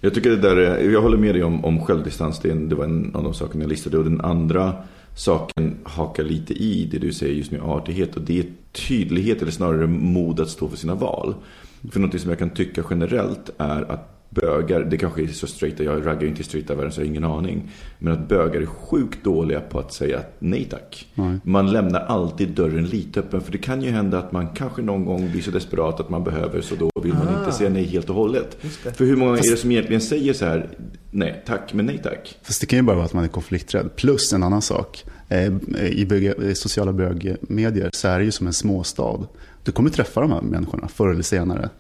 Jag tycker det där är, jag håller med dig om, om självdistans. Det, en- det var en av de sakerna jag listade. Och den andra saken hakar lite i det du säger just nu, artighet. Och det är tydlighet, eller snarare mod att stå för sina val. För något som jag kan tycka generellt är att bögar, det kanske är så straighta, jag raggar ju inte i straighta världen så jag har ingen aning. Men att bögar är sjukt dåliga på att säga nej tack. Nej. Man lämnar alltid dörren lite öppen. För det kan ju hända att man kanske någon gång blir så desperat att man behöver. Så då vill man Ah. inte säga nej helt och hållet. För hur många Fast- är det som egentligen säger så här, nej tack, men nej tack? Fast det kan ju bara vara att man är konflikträdd. Plus en annan sak. Eh, I, bög, i sociala bögmedier så är det ju som en småstad. Du kommer träffa de här människorna förr eller senare.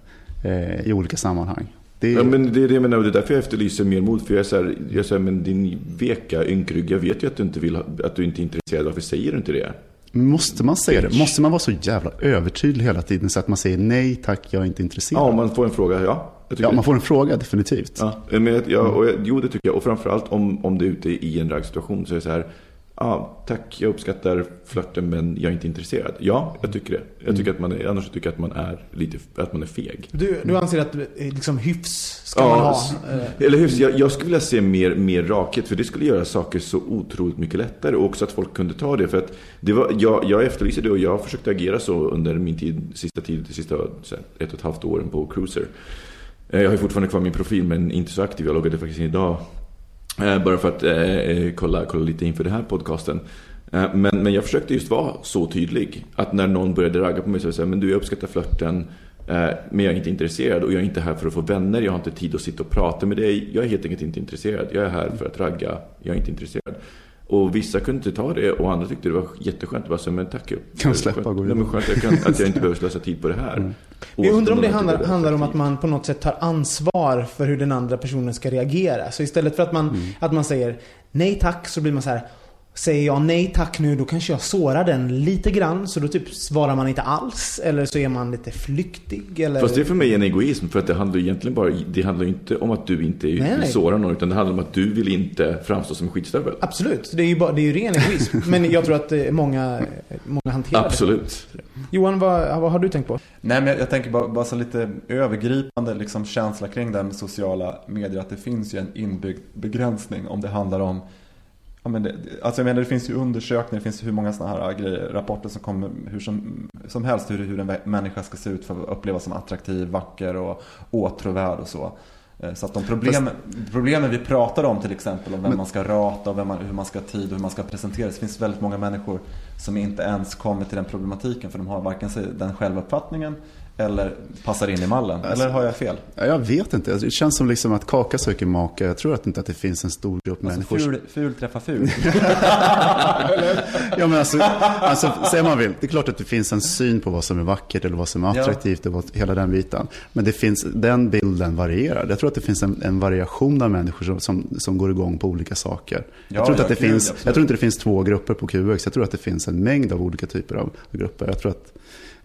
Eh, I olika sammanhang. Det är, Ja, men det är det jag menar, det är därför jag efterlyser mer mod. För jag är så här, jag säger, men din veka ynkrygg, jag vet ju att du inte vill att du inte är intresserad. Varför säger du inte det? Måste man säga det? Måste man vara så jävla övertydlig hela tiden så att man säger nej tack, jag är inte intresserad? Ja, om man får en fråga, ja. Ja, man får en fråga definitivt. Ja, men jag, jag, och jag, jo, det tycker jag. Och framförallt om, om du är ute i en raggsituation så är det så här. Ja, tack, jag uppskattar flörten men jag är inte intresserad. Ja, jag tycker det. Jag tycker att man är, annars tycker jag att man är lite, att man är feg. Du, du anser att eh, liksom hyfs ska man ha? eh, Eller hur? Jag, jag skulle vilja se mer, mer rakhet, för det skulle göra saker så otroligt mycket lättare. Och också att folk kunde ta det. För att det var, jag, jag efterlyser det och jag har försökt agera så under min tid, sista tid, de sista här, ett och ett halvt åren på Cruiser. Eh, Jag har fortfarande kvar min profil men inte så aktiv. Jag loggade faktiskt in idag. Eh, Bara för att eh, eh, kolla, kolla lite inför den här podcasten. Men, men jag försökte just vara så tydlig. Att när någon började ragga på mig så var jag men du jag uppskattar flörten. Men jag är inte intresserad och jag är inte här för att få vänner. Jag har inte tid att sitta och prata med dig. Jag är helt enkelt inte intresserad. Jag är här för att ragga. Jag är inte intresserad. Och vissa kunde inte ta det och andra tyckte det var jätteskönt. Bara så, men tack. Kan släppa, skönt, gå vidare. skönt att jag, kan, att jag inte behöver slösa tid på det här. Mm. Men jag undrar om det handlar, handlar om att man på något sätt tar ansvar för hur den andra personen ska reagera. Så istället för att man, Mm. att man säger nej tack så blir man så här. Säger jag nej tack nu då kanske jag sårar den lite grann. Så då typ svarar man inte alls. Eller så är man lite flyktig. Eller... Fast det är för mig en egoism för att det handlar egentligen bara Det handlar inte om att du inte Nej, vill såra någon utan det handlar om att du vill inte framstå som skitstövel. Absolut, det är ju, bara, det är ju ren egoism. Men jag tror att eh, många, många hanterar Absolut. det. Johan, vad, vad har du tänkt på? Nej, men jag, jag tänker bara, bara så lite övergripande liksom, känsla kring det här med sociala medier. Att det finns ju en inbyggd begränsning om det handlar om Ja, men det, alltså jag menar det finns ju undersökningar, det finns hur många sådana här grejer, rapporter som kommer hur som, som helst hur, hur en människa ska se ut för att upplevas som attraktiv, vacker och åtråvärd och så. Eh, Så att de problem, problemen vi pratar om till exempel om vem Men- man ska rata och man, hur man ska ha tid och hur man ska presenteras. Det finns väldigt många människor som inte ens kommer till den problematiken för de har varken den självuppfattningen eller passar in i mallen. Alltså- eller har jag fel? Ja, Jag vet inte. Alltså, Det känns som liksom att kaka söker maka. Jag tror att inte att det finns en stor grupp Alltså människor. ful, ful träffar ful. Ja, men alltså, alltså, säg man vill. Det är klart att det finns en syn på vad som är vackert eller vad som är Ja. attraktivt och vad, hela den biten. Men det finns, den bilden varierar. Jag tror att det finns en, en variation av människor som, som, som går igång på olika saker. Ja, jag, tror inte ja, att det finns, absolut. jag tror inte det finns två grupper på QX. Jag tror att det finns en mängd av olika typer av grupper. Jag tror att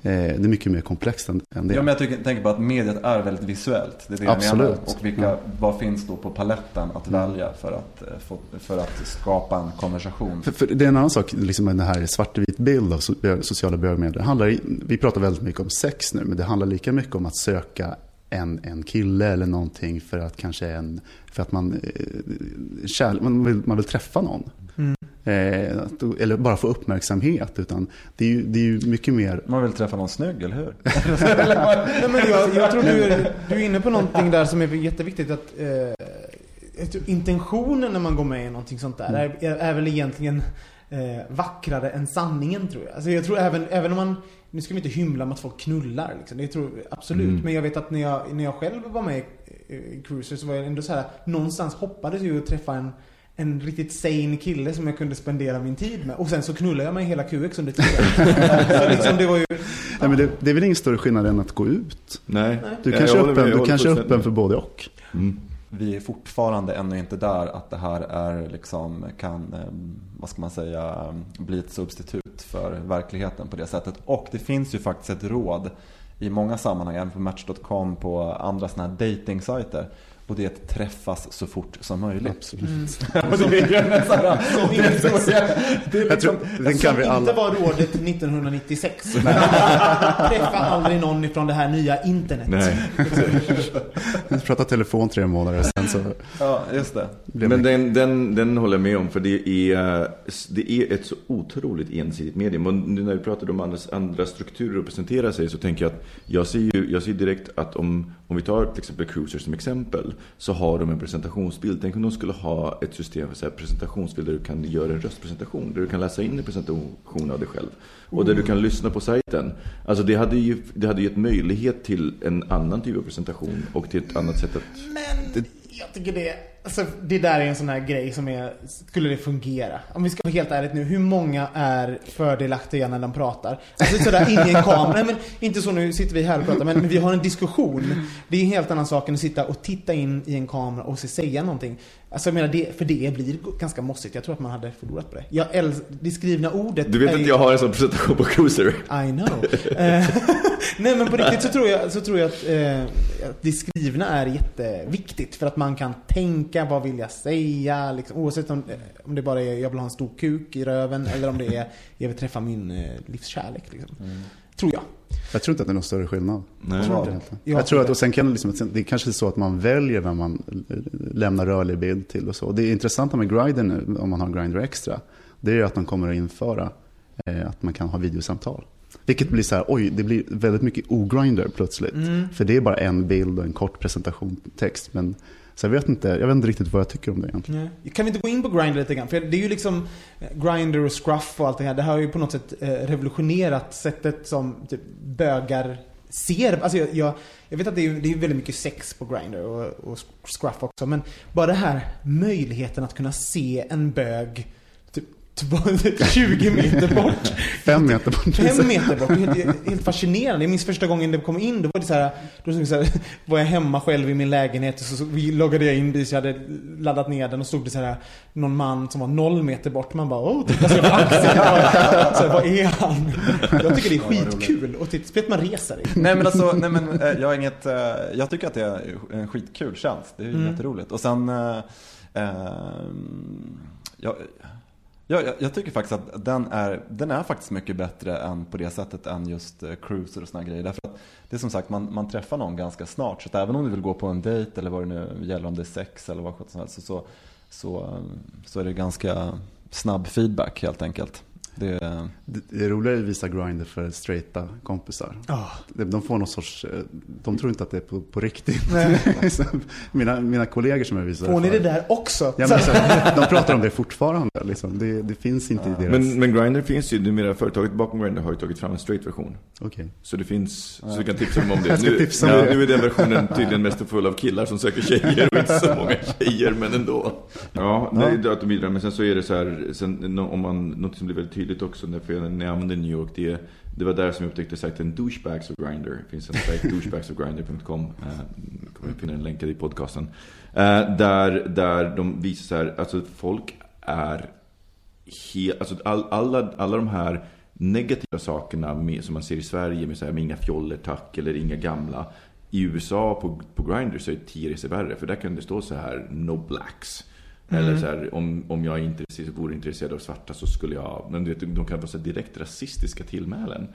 det är mycket mer komplext än, än det. Ja, men jag tycker, tänker på att mediet är väldigt visuellt. Det är det Absolut. jag menar. Och vilka, Ja. vad finns då på paletten att välja för att, eh, för att skapa en konversation? För, för det är en annan sak, liksom den här svartvit bild av sociala bögmedier. Det handlar, vi pratar väldigt mycket om sex nu, men det handlar lika mycket om att söka en, en kille eller någonting för att kanske en, för att man, eh, kärl, man, vill, man vill träffa någon. Mm. Eh, eller bara få uppmärksamhet. Utan det är ju, det är ju mycket mer... Man vill träffa någon snygg, eller hur? Nej, men jag, jag tror du är, du är inne på någonting där som är jätteviktigt. Att, eh, intentionen när man går med i någonting sånt där Mm. är, är, väl egentligen eh, vackrare än sanningen tror jag. Alltså jag tror även, även om man, nu ska vi inte hymla med att folk knullar liksom. Det tror absolut. Mm. Men jag vet att när jag, när jag själv var med i, i Cruiser så var jag ändå så här, någonstans hoppades jag att träffa en en riktigt sane kille som jag kunde spendera min tid med. Och sen så knullade jag med hela QX under tiden. så liksom det var ju... Nej, men det, det är väl ingen större skillnad än att gå ut? Nej. Du Nej, kanske är öppen, du kanske är öppen för både och. Mm. Vi är fortfarande ännu inte där att det här är liksom, kan, eh, vad ska man säga, bli ett substitut för verkligheten på det sättet. Och det finns ju faktiskt ett råd i många sammanhang, även på Match.com, på andra sådana här dating-sajter. Och det är att träffas så fort som möjligt. Absolut. Och det är Som det är så- det är Jag tror, liksom- den kan vi alla. inte var rådet 1996. Träffa aldrig någon ifrån det här nya internet. Nej. Jag pratade telefon tre månader sen så Ja, just det. Men den, den, den håller jag med om, för det är, det är ett så otroligt ensidigt medium. Och nu när vi pratade om andra, andra strukturer att presentera sig så tänker jag att jag ser, ju, jag ser direkt att om, om vi tar till exempel Cruiser som exempel så har de en presentationsbild. Tänk om de skulle ha ett system för så presentationsbild där du kan göra en röstpresentation. Där du kan läsa in en presentation av dig själv. Och där du kan lyssna på sajten. Alltså det hade ju det hade gett möjlighet till en annan typ av presentation och till ett annat sätt att... Men jag tycker det, alltså, det där är en sån här grej som är, skulle det fungera? Om vi ska vara helt ärligt nu, hur många är fördelaktiga när de pratar? Alltså sådär in i en kamera, nej men inte så nu sitter vi här och pratar, men, men vi har en diskussion. Det är en helt annan sak än att sitta och titta in i en kamera och se säga någonting. Alltså jag menar, det, för det blir ganska mossigt. Jag tror att man hade förlorat på det. Jag äls- det skrivna ordet Du vet att jag har en sån presentation på Cruiser? I know. Eh, Nej men på riktigt så tror jag, så tror jag att, eh, att det skrivna är jätteviktigt. För att man kan tänka, vad vill jag säga? Liksom, oavsett om, eh, om det bara är jag vill ha en stor kuk i röven eller om det är jag vill träffa min eh, livskärlek. Liksom. Tror jag. Jag tror inte att det är någon större skillnad. Nej. Jag tror, inte. Jag jag tror tror att, det. och sen kan det, liksom, det är kanske så att man väljer vem man eh, lämnar rörlig bild till och så. Det intressanta med Grindr nu, om man har Grindr Extra, det är att de kommer att införa eh, att man kan ha videosamtal. Vilket blir så här, oj, det blir väldigt mycket ogrinder plötsligt. Mm. För det är bara en bild och en kort presentation text. Men så jag vet inte, jag vet inte riktigt vad jag tycker om det egentligen. Nej. Kan vi inte gå in på Grindr lite grann? För det är ju liksom eh, Grindr och Scruff och allt det här. Det har ju på något sätt eh, revolutionerat sättet som typ, bögar ser. Alltså jag, jag, jag vet att det är, det är väldigt mycket sex på Grindr och, och Scruff också. Men bara det här möjligheten att kunna se en bög 20 meter bort. Fem meter bort. Fem meter bort. Helt, helt fascinerande. Jag minns första gången det kom in. Då var det så här, då så här, var jag hemma själv i min lägenhet och så, så loggade jag in precis. Jag hade laddat ner den och stod det så här någon man som var noll meter bort. Man bara åh, titta så jag på axeln. Så här, vad är han? Jag tycker det är skitkul. Och titta, speciellt man reser. Nej men alltså, nej men eh, jag har inget, eh, jag tycker att det är en skitkul tjänst. Det är ju Mm. jätteroligt. Och sen, eh, eh, jag, jag, jag- jag tycker faktiskt att den är, den är faktiskt mycket bättre än på det sättet än just eh, cruiser och såna grejer. Därför att det är som sagt, man, man träffar någon ganska snart. Så att även om du vill gå på en dejt eller vad det nu gäller, om det är sex eller vad som helst, så, så, så, eh, så är det ganska snabb feedback helt enkelt. Det, Det det är roligare att visa Grindr för straighta kompisar. Ah. De de får någon sorts, eh, de tror inte att det är på, på riktigt. Nej. mina, mina kollegor som jag visar Får ni för- det där också? Ja, men, så, de pratar om det fortfarande. Liksom. Det, det finns inte i deras... Men, men Grindr finns ju numera, företaget bakom Grindr har ju tagit fram en straight-version. Okej. Så det finns, så du kan tipsa dem om det. Nu, tipsa ja, det. nu är den versionen tydligen mest full av killar som söker tjejer och inte så många tjejer, men ändå. Ja, det är datum vidare. Men sen så är det så här, sen, om man, något som blir väldigt tydligt också när jag, när jag använde New York, det, det var där som jag upptäckte sajten Douchebags of Grindr. Det finns en sajt, douchebagsofgrindr.com. Eh, kommer finna en länk i podcasten. Eh, där, där de visar så här, alltså folk är helt, alltså all, alla, alla de här negativa sakerna med, som man ser i Sverige med, så här, med inga fjoller tack eller inga gamla. I USA på, på Grindr så är det tio resor värre för där kan det stå så här no blacks. Mm. Eller så här, om, om jag intresserad, vore intresserad av svarta så skulle jag... Men du vet, de kan vara så direkt rasistiska tillmälen.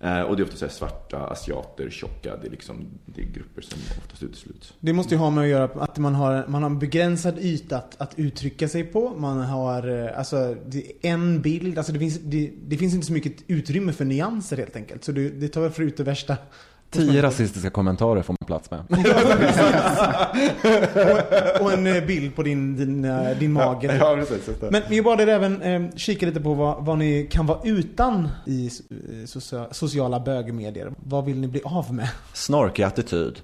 Eh, och det är ofta så svarta, asiater, tjocka. Det är, liksom, det är grupper som oftast utesluts. Det måste ju ha med att göra att man har, man har en begränsad yta att, att uttrycka sig på. Man har eh, alltså en bild. Alltså det finns, det, det finns inte så mycket utrymme för nyanser helt enkelt. Så det, det tar väl för ut det värsta Tio rasistiska kommentarer får man plats med. och, och en eh, bild på din, din, eh, din mage. Ja, precis, just det. Men vi bad er även eh, kika lite på vad, vad ni kan vara utan i eh, socia- sociala bögmedier. Vad vill ni bli av med? Snorkig attityd.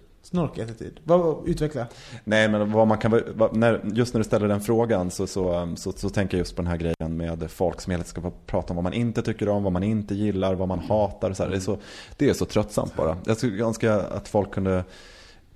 Vad, utveckla. Nej, men vad man kan, vad- när, just när du ställer den frågan så, så, så, så tänker jag just på den här grejen med folk som hela tiden ska prata om vad man inte tycker om, vad man inte gillar, vad man hatar. Så här. Det, är så, det är så tröttsamt bara. Jag skulle önska att folk kunde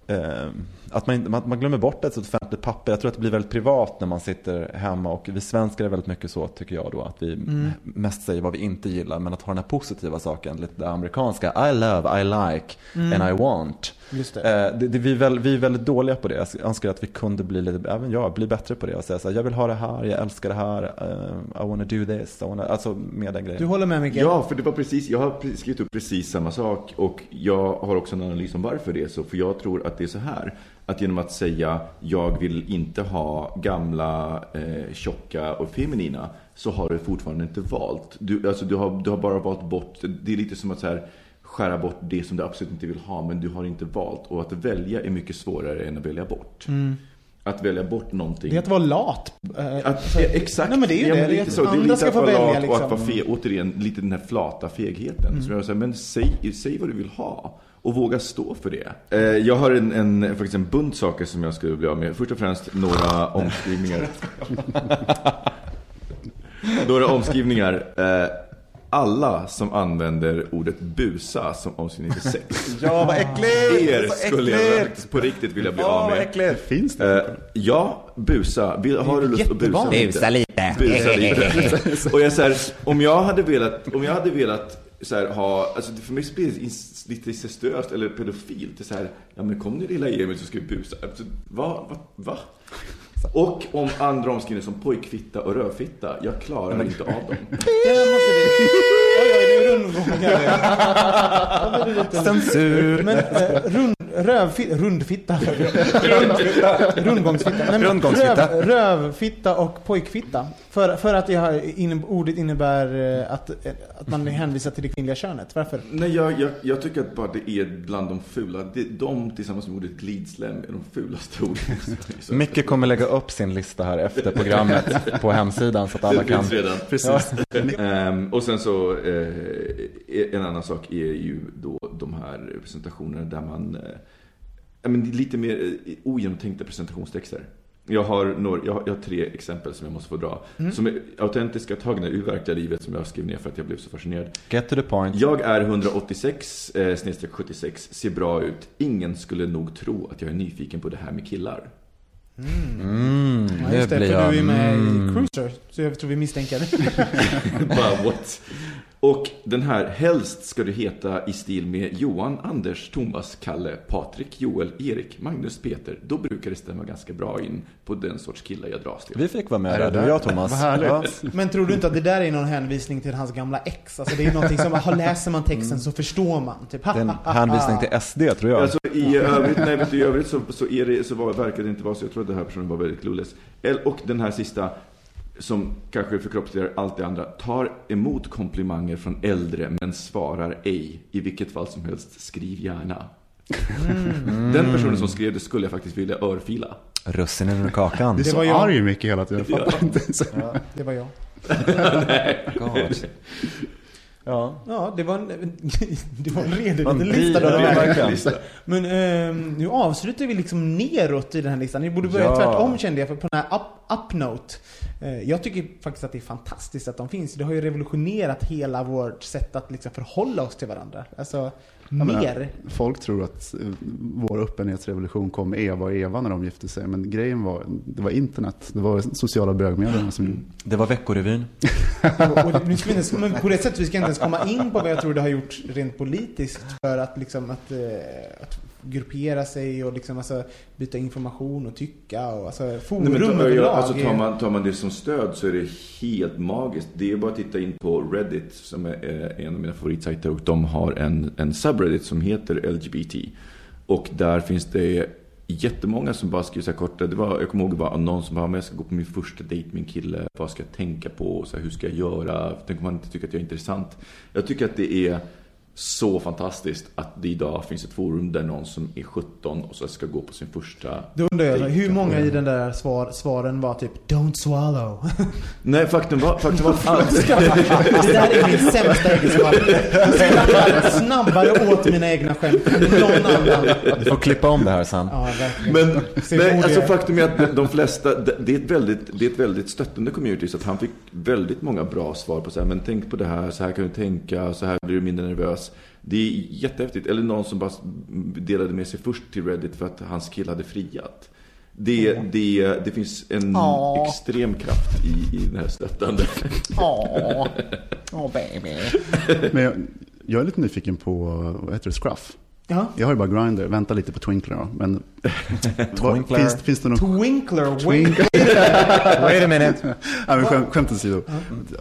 Eh, att man, man, man glömmer bort ett offentligt papper. Jag tror att det blir väldigt privat när man sitter hemma och vi svenskar är väldigt mycket så tycker jag då att vi Mm. mest säger vad vi inte gillar men att ha den här positiva saken, lite det amerikanska I love, I like Mm. and I want. Just det. Eh, det, det, vi, är väl, vi är väldigt dåliga på det. Jag önskar att vi kunde bli lite, även jag, bli bättre på det och säga så här, jag vill ha det här, jag älskar det här, eh, I wanna do this, I wanna, alltså med den grejen. Du håller med Micke? Ja, för det var precis, jag har skrivit upp precis samma sak och jag har också en analys om varför det är så. För jag tror att det är så här, att genom att säga jag vill inte ha gamla, eh, tjocka och feminina så har du fortfarande inte valt. Du, alltså, du, har, du har bara valt bort, det är lite som att så här, skära bort det som du absolut inte vill ha men du har inte valt. Och att välja är mycket svårare än att välja bort. Mm. Att välja bort någonting. Det är att vara lat. Eh, Att, ja, exakt. Nej men det är ju Ja, det. Det är så. Det är andra lite ska få välja lat och liksom. att vara fe, återigen, lite den här flata fegheten. Mm. Så jag säger, men säg, säg vad du vill ha. Och våga stå för det. Eh, jag har en, en, faktiskt en bunt saker som jag skulle bli av med. Först och främst några omskrivningar. några omskrivningar. Alla som använder ordet busa som för sex. Ja, vad äckligt! Er skulle jag på riktigt vilja bli av med. äckligt! Finns Eh, ja, busa. Har du lust att busa jättevanligt. Busa lite. Busa lite. Och jag så här, om jag hade velat, om jag hade velat så här, ha, alltså för mig blir det lite incestuöst eller pedofilt. Det är så här, ja men kom nu lilla Emil så ska vi busa. Alltså, va, va, va? Och om andra omskrivningar som pojkfitta och rövfitta, jag klarar inte av dem. Det. Oj, oj, det är rundgångar. Det Censur. Men eh, rund, rövfitta, rundfitta. Rundgångsfitta. Nej, men Rundgångsfitta. Röv, rövfitta och pojkfitta. För, för att det har, in, ordet innebär eh, att, eh, att man hänvisar till det kvinnliga könet. Varför? Nej, jag, jag, jag tycker att bara det är bland de fula. Det, de tillsammans med ordet glidslem är de fulaste orden. Så- Micke kommer lägga upp sin lista här efter programmet på hemsidan så att alla det kan... finns redan. Precis. Ehm, och sen så, en annan sak är ju då de här presentationerna där man, eh, ja, men lite mer eh, ogenomtänkta presentationstexter. Jag har, några, jag, har, jag har tre exempel som jag måste få dra. Mm. Som är autentiska, tagna ur verkliga livet som jag skrev ner för att jag blev så fascinerad. Get to the point. Jag är 186, eh, snedstreck 76, ser bra ut. Ingen skulle nog tro att jag är nyfiken på det här med killar. Mm, Ja, nu just det, för jag... du är med mm. i Cruiser. Så jag tror vi misstänker. Bara what? Och den här, helst ska du heta i stil med Johan, Anders, Thomas, Kalle, Patrik, Joel, Erik, Magnus, Peter. Då brukar det stämma ganska bra in på den sorts killar jag dras till. Vi fick vara med där, du och jag Thomas. Vad härligt. Ja. Men tror du inte att det där är någon hänvisning till hans gamla ex? Alltså det är någonting som, läser man texten så förstår man. Typ, Det är en hänvisning till SD tror jag. Alltså i övrigt, nej, du, i övrigt så, så, är det, så var, verkar det inte vara så. Jag tror att den här personen var väldigt clueless. El- Och den här sista, som kanske förkroppsligar allt det andra. Tar emot komplimanger från äldre men svarar ej. I vilket fall som helst, skriv gärna. Den personen som skrev det skulle jag faktiskt vilja örfila. Russinen ur kakan. Det är så var jag. arg Micke hela tiden. Jag fattar inte. Så. Det var jag. God. Ja. Ja, det var en, det var en liten lista. då. ja. Men ehm, nu avslutar vi liksom neråt i den här listan. Ni borde börja Ja. tvärtom kände jag, för på den här up, upnote. Eh, jag tycker faktiskt att det är fantastiskt att de finns. Det har ju revolutionerat hela vårt sätt att liksom förhålla oss till varandra. Alltså, Jag menar, mer. Folk tror att eh, vår öppenhetsrevolution kom med Eva och Eva när de gifte sig. Men grejen var, det var internet. Det var sociala bögmedierna som... Det var Veckorevyn. Och, och nu ska vi inte, men på det sättet vi ska inte ens komma in på vad jag tror det har gjort rent politiskt för att liksom att, eh, att gruppera sig och liksom alltså byta information och tycka och alltså forum Nej, men, tar, överlag. alltså, tar, man, tar man det som stöd så är det helt magiskt. Det är bara att titta in på Reddit som är eh, en av mina favoritsajter och de har en, en subreddit som heter LGBT. Och där finns det jättemånga som bara skriver så här korta. Det var, jag kommer ihåg det var någon som bara, men jag ska gå på min första dejt med en kille. Vad ska jag tänka på? Så här, hur ska jag göra? Tänk om han inte tycker att jag är intressant? Jag tycker att det är så fantastiskt att det idag finns ett forum där någon som är 17 och så ska gå på sin första Då undrar jag, hur många i den där svar, svaren var typ “Don't swallow”? Nej, faktum var, faktum var att det där är min sämsta egenskap. Jag skrattar snabbare åt mina egna skämt än någon annan. Du får klippa om det här sen. Ja, verkligen. Men nej, alltså det. faktum är att de flesta, det det är ett väldigt, det är ett väldigt stöttande community. Så att han fick väldigt många bra svar på så här, men tänk på det här, så här kan du tänka, så här blir du mindre nervös. Det är jättehäftigt. Eller någon som bara delade med sig först till Reddit för att hans kille hade friat. Det, det, det finns en Ja. extrem kraft i, i det här stöttande. Åh, åh baby. Men jag, jag är lite nyfiken på, vad heter det, Scruff? Ja. Jag har ju bara Grindr, vänta lite på Twinkler då. Men Twinkler. finns, finns det någon... Twinkler, Twinkler. Wait a minute. Nej, men skämt, skämt åsido.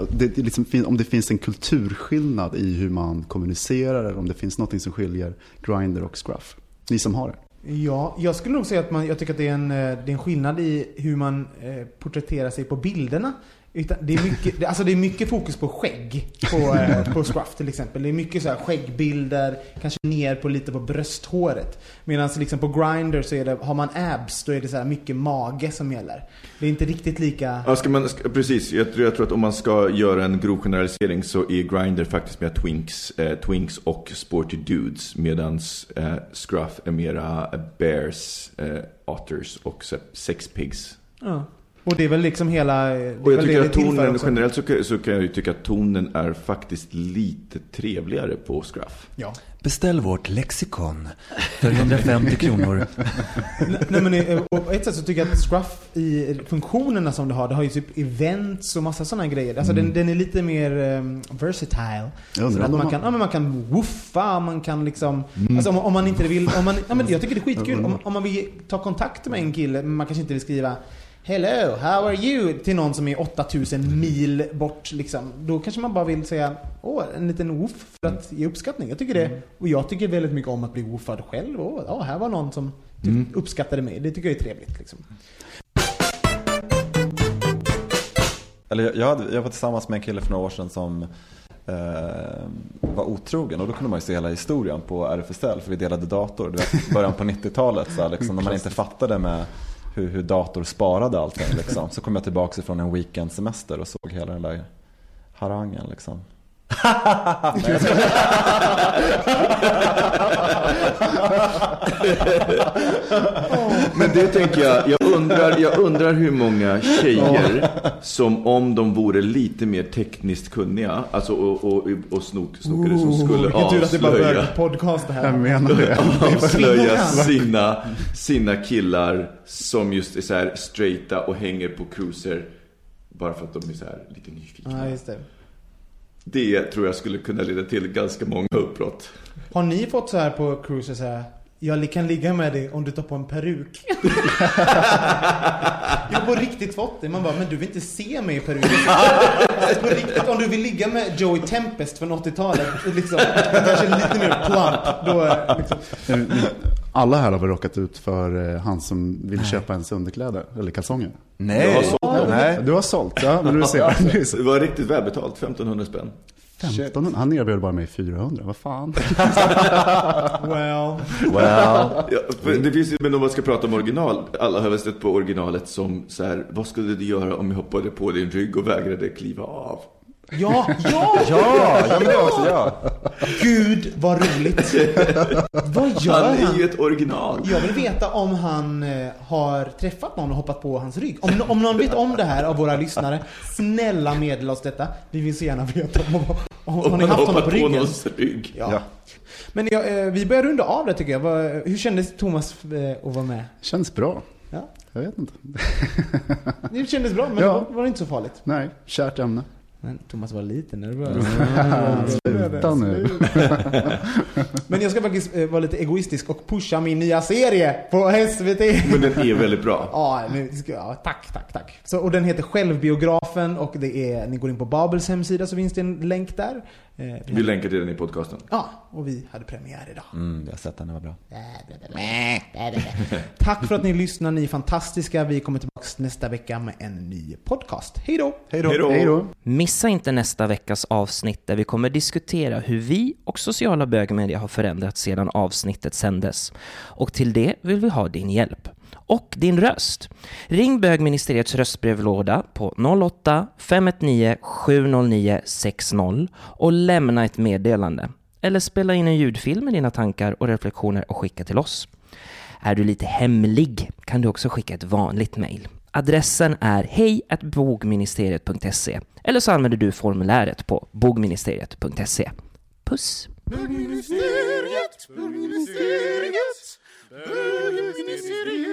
Det, det liksom, om det finns en kulturskillnad i hur man kommunicerar eller om det finns något som skiljer Grindr och Scruff. Ni som har det. Ja, jag skulle nog säga att man, jag tycker att det är en, eh, det är en skillnad i hur man eh, porträtterar sig på bilderna. Utan det, är mycket, alltså det är mycket fokus på skägg på, eh, på Scruff till exempel. Det är mycket så här skäggbilder, kanske ner på lite på brösthåret. Medan liksom på Grindr så är det, har man abs, då är det så här mycket mage som gäller. Det är inte riktigt lika... Ja, ska man, ska, precis, jag tror, jag tror att om man ska göra en grov generalisering så är Grindr faktiskt mer twinks, eh, twinks och sporty dudes. Medan eh, Scruff är mera bears, eh, otters och se- sex pigs. Ja. Och det är väl liksom hela... det är Och jag tycker det att tonen, generellt så kan, så kan jag ju tycka att tonen är faktiskt lite trevligare på Scruff. Ja. Beställ vårt lexikon för 150 kronor. Nej men eh, och på ett sätt så tycker jag att Scruff i funktionerna som det har, det har ju typ events och massa sådana grejer. Alltså den, den är lite mer um, versatile. Så att man man- kan, ja, men man kan woofa, man kan liksom... Alltså om, om man inte vill... Om man, ja, men jag tycker det är skitkul om, om man vill ta kontakt med en kille, men man kanske inte vill skriva Hello, how are you? Till någon som är 8000 mil bort liksom. Då kanske man bara vill säga Åh, en liten woof för att ge uppskattning. Jag tycker det. Och jag tycker väldigt mycket om att bli woofad själv. Åh, ja, här var någon som typ Mm. uppskattade mig. Det tycker jag är trevligt liksom. Eller jag, jag, hade, jag var tillsammans med en kille för några år sedan som eh, var otrogen och då kunde man ju se hela historien på RFSL för vi delade dator. Du vet, början på 90-talet så här, liksom, när man inte fattade med hur, hur dator sparade allting. Liksom. Så kom jag tillbaka från en weekendsemester och såg hela den där harangen. Liksom. Nej. Men det tänker jag, jag undrar, jag undrar hur många tjejer som om de vore lite mer tekniskt kunniga, alltså och, och, och snok, snokare som skulle Vilken tur att det bara avslöja, börjar podcast det här. Jag menar det. avslöja sina, sina killar som just är så här straighta och hänger på cruiser bara för att de är så här lite nyfikna. Ja, just det. Det tror jag skulle kunna leda till ganska många uppbrott. Har ni fått så här på cruiser så här jag kan ligga med dig om du tar på en peruk. jag har på riktigt fått det. Man bara, men du vill inte se mig i peruk. Alltså, på riktigt, om du vill ligga med Joey Tempest från 80-talet, liksom, kanske lite mer plump. Då, är liksom. Alla här har väl råkat ut för eh, han som vill köpa ens underkläder eller kalsonger? Nej. Jag har sålt Nej. Du har sålt, ja. Men du ser. Det var riktigt välbetalt, 1500 spänn. 1500, han erbjöd bara mig 400, vad fan? Well. Well. Ja, det finns ju, men om man ska prata om original, alla har väl stött på originalet som så här, vad skulle du göra om jag hoppade på din rygg och vägrade kliva av? Ja, ja, Ja, ja men det var också jag. Gud vad roligt. Vad gör Han han? är ju ett original. Jag vill veta om han eh, har träffat någon och hoppat på hans rygg. Om, om någon vet om det här av våra lyssnare, snälla meddela oss detta. Vi vill så gärna veta om, Om har ni haft honom på på ryggen. någons rygg. Ja. Ja. Men ja, eh, vi börjar runda av det tycker jag. Hur kändes Thomas eh, att vara med? Känns bra. Ja. Jag vet inte. Det kändes bra, men Ja. det var, var det inte så farligt. Nej, kärt ämne. Men Thomas var lite nervös. Sluta nu. Men jag ska faktiskt eh, vara lite egoistisk och pusha min nya serie på SVT. Men den är väldigt bra. Ja, nu ska, ja, tack, tack, tack. Så, och den heter Självbiografen och det är, ni går in på Babels hemsida så finns det en länk där. Eh, Vi länkar till den i podcasten. Ja, och vi hade premiär idag. Mm, jag har sett den, det var bra. Tack för att ni lyssnar, ni är fantastiska. Vi kommer tillbaka nästa vecka med en ny podcast. Hej då! Hej då! Hej då! Missa inte nästa veckas avsnitt där vi kommer diskutera hur vi och sociala bögmedia har förändrats sedan avsnittet sändes. Och till det vill vi ha din hjälp. Och din röst. Ring bögministeriets röstbrevlåda på 08 519 709 60 och lämna ett meddelande. Eller spela in en ljudfilm med dina tankar och reflektioner och skicka till oss. Är du lite hemlig kan du också skicka ett vanligt mejl. Adressen är hej.bogministeriet.se eller så använder du formuläret på bogministeriet.se. Puss! Bögministeriet, bögministeriet, bögministeriet,